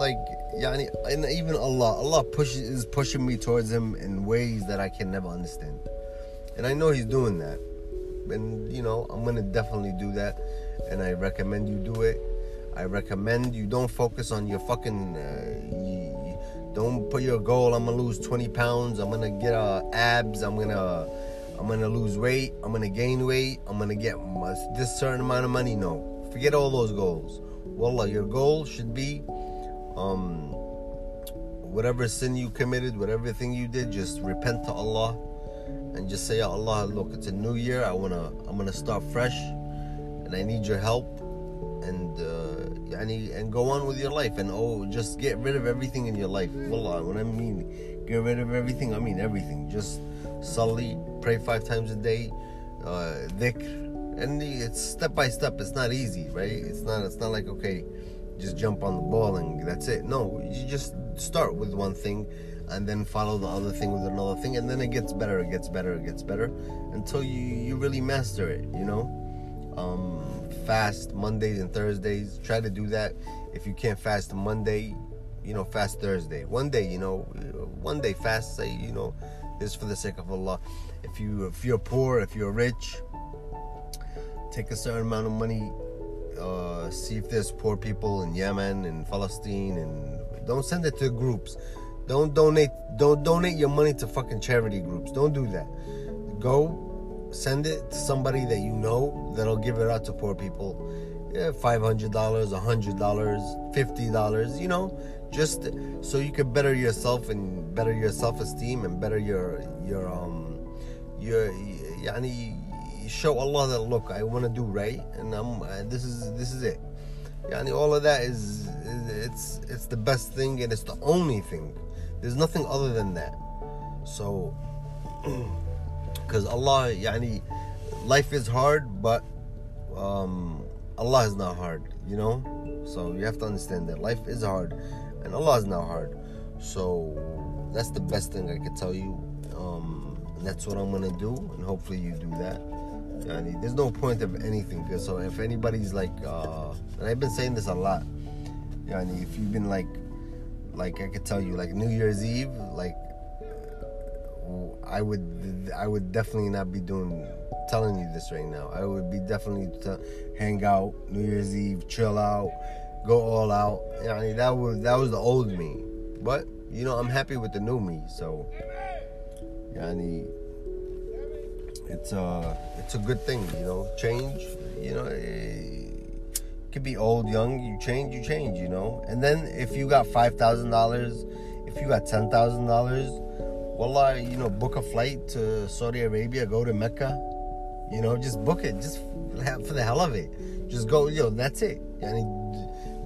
like yani, and even Allah, Allah pushes is pushing me towards Him in ways that I can never understand, and I know He's doing that, and you know I'm gonna definitely do that, and I recommend you do it. I recommend you don't focus on your fucking. Uh, you, don't put your goal. I'm gonna lose 20 pounds. I'm gonna get uh, abs. I'm gonna. I'm gonna lose weight. I'm gonna gain weight. I'm gonna get this certain amount of money. No, forget all those goals. Wallah, your goal should be, um, whatever sin you committed, whatever thing you did, just repent to Allah, and just say, Allah, look, it's a new year. I wanna, I'm gonna start fresh, and I need your help. And uh, and go on with your life and oh just get rid of everything in your life. Wallah, when I mean get rid of everything I mean everything. Just sali pray five times a day uh, dhikr. And it's step by step. It's not easy right? It's not it's not like okay just jump on the ball and that's it no you just start with one thing and then follow the other thing with another thing and then it gets better it gets better it gets better until you you really master it you know um, fast Mondays and Thursdays. Try to do that. If you can't fast Monday, you know, fast Thursday. One day, you know, one day fast. Say, you know, this for the sake of Allah. If you if you're poor, if you're rich, take a certain amount of money. Uh, see if there's poor people in Yemen and Palestine, and don't send it to groups. Don't donate. Don't donate your money to fucking charity groups. Don't do that. Go send it to somebody that you know that'll give it out to poor people. Yeah, $500, a $100, $50, you know, just so you can better yourself and better your self-esteem and better your your um your yani show Allah that look I want to do right and I'm uh, this is this is it. Yani all of that is, it's it's the best thing and it's the only thing. There's nothing other than that. So because Allah yani life is hard but um, Allah is not hard you know so you have to understand that life is hard and Allah is not hard so that's the best thing I could tell you um, that's what I'm gonna do and hopefully you do that yani, there's no point of anything so if anybody's like uh, and I've been saying this a lot yani, if you've been like like I could tell you like New Year's Eve like I would I would definitely not be doing telling you this right now. I would be definitely hang out New Year's Eve, chill out, go all out. I mean, that was that was the old me, but you know I'm happy with the new me. So, yani, it's a it's a good thing. You know, change. You know. It could be old, young. You change, you change. You know, and then if you got five thousand dollars, if you got ten thousand dollars, wallah, you know, book a flight to Saudi Arabia, go to Mecca. You know, just book it, just for the hell of it. Just go, yo, know, that's it. Yani,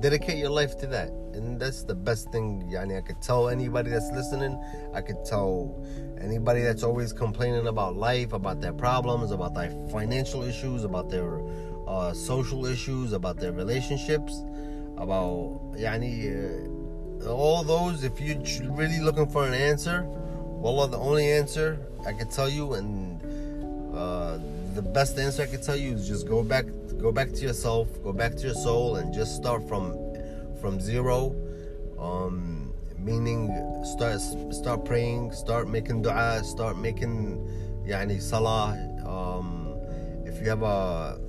dedicate your life to that. And that's the best thing, yani, I could tell anybody that's listening. I could tell anybody that's always complaining about life, about their problems, about their financial issues, about their uh, social issues, about their relationships, about, yani, uh, all those. If you're really looking for an answer, well, the only answer I could tell you, and uh, the best answer I could tell you is just go back, go back to yourself, go back to your soul, and just start from from zero. Um, meaning, start start praying, start making du'a, start making, yani salah. Um, if you have a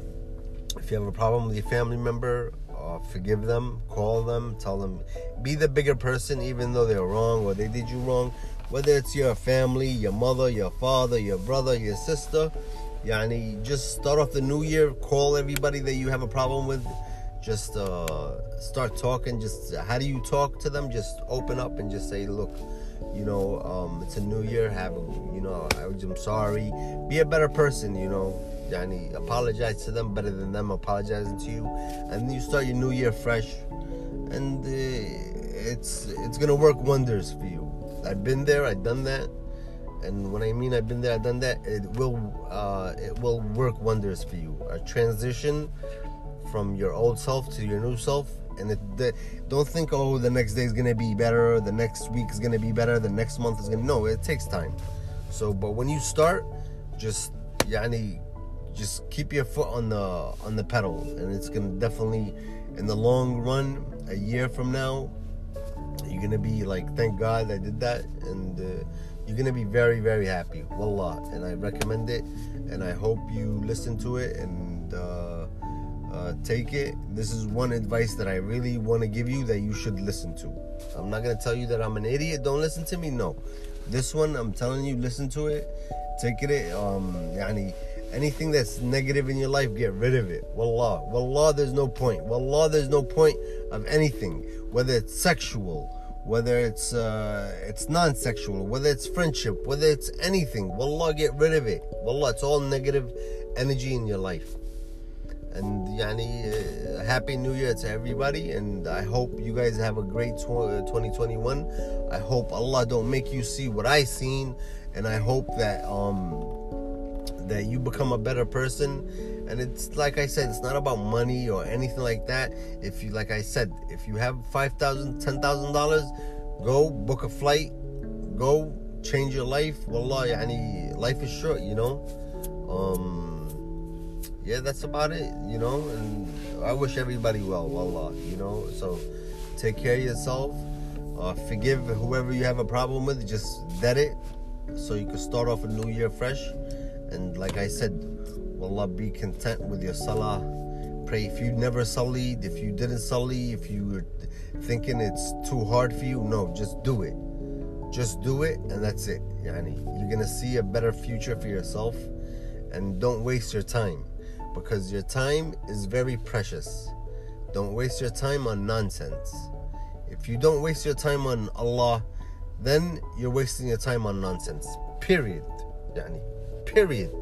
if you have a problem with your family member, uh, forgive them, call them, tell them, be the bigger person, even though they're wrong or they did you wrong whether it's your family, your mother, your father, your brother, your sister. Yani, just start off the new year, call everybody that you have a problem with. Just uh, start talking. Just how do you talk to them? Just open up and just say, look, you know, um, it's a new year. Have you know, I'm sorry. Be a better person. You know, yani, apologize to them better than them apologizing to you, and you start your new year fresh, and uh, it's it's gonna work wonders for you. I've been there, I've done that, and when I mean I've been there, I've done that, it will uh, it will work wonders for you. A transition from your old self to your new self, and it, the, don't think oh the next day is gonna be better, the next week is gonna be better, the next month is gonna no, it takes time. So, but when you start, just yani, just keep your foot on the on the pedal, and it's gonna definitely in the long run, a year from now, you're gonna be like, thank God I did that, and uh, you're gonna be very, very happy. Wallah, and I recommend it, and I hope you listen to it and uh, uh, take it. This is one advice that I really want to give you that you should listen to. I'm not gonna tell you that I'm an idiot. Don't listen to me. No, this one I'm telling you, listen to it. Take it. Um, yani anything that's negative in your life, get rid of it. Wallah. Wallah, there's no point. Wallah, there's no point of anything. Whether it's sexual, whether it's uh, it's non-sexual, whether it's friendship, whether it's anything. Wallah, get rid of it. Wallah, it's all negative energy in your life. And yani, uh, happy new year to everybody. And I hope you guys have a great 2021. I hope Allah don't make you see what I seen. And I hope that um that you become a better person and it's like i said it's not about money or anything like that. If you like i said if you have five thousand ten thousand dollars $10,000, go book a flight. Go change your life. Wallah yani life is short you know? Um yeah that's about it you know? And i wish everybody well wallah you know? So take care of yourself. Uh, forgive whoever you have a problem with. Just dead it so you can start off a new year fresh. And like I said, Allah be content with your salah. Pray if you never sullied, if you didn't sully, if you were thinking it's too hard for you, no, just do it. Just do it and that's it. Yani, you're gonna see a better future for yourself and don't waste your time because your time is very precious. Don't waste your time on nonsense. If you don't waste your time on Allah, then you're wasting your time on nonsense. Period. Yani. Period.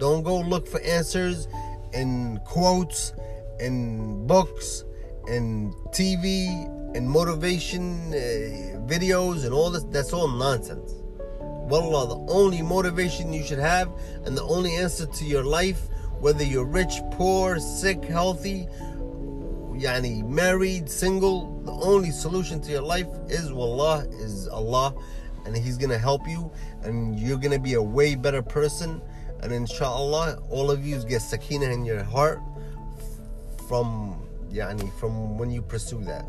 Don't go look for answers in quotes, in books, in TV, in motivation uh, videos, and all this. That's all nonsense. Wallah, the only motivation you should have and the only answer to your life, whether you're rich, poor, sick, healthy, yani married, single, the only solution to your life is wallah, is Allah and he's gonna help you and you're gonna be a way better person and inshallah all of you get sakina in your heart from yani from when you pursue that.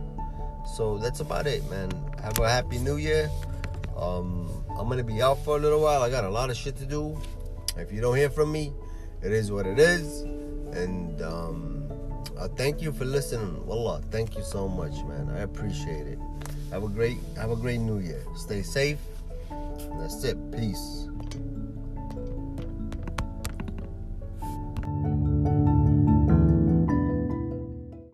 So that's about it man. Have a happy new year. Um, i'm gonna be out for a little while. I got a lot of shit to do. If you don't hear from me it is what it is. And um, uh, thank you for listening. Wallah thank you so much man. I appreciate it. Have a great have a great new year. Stay safe. That's it. Peace.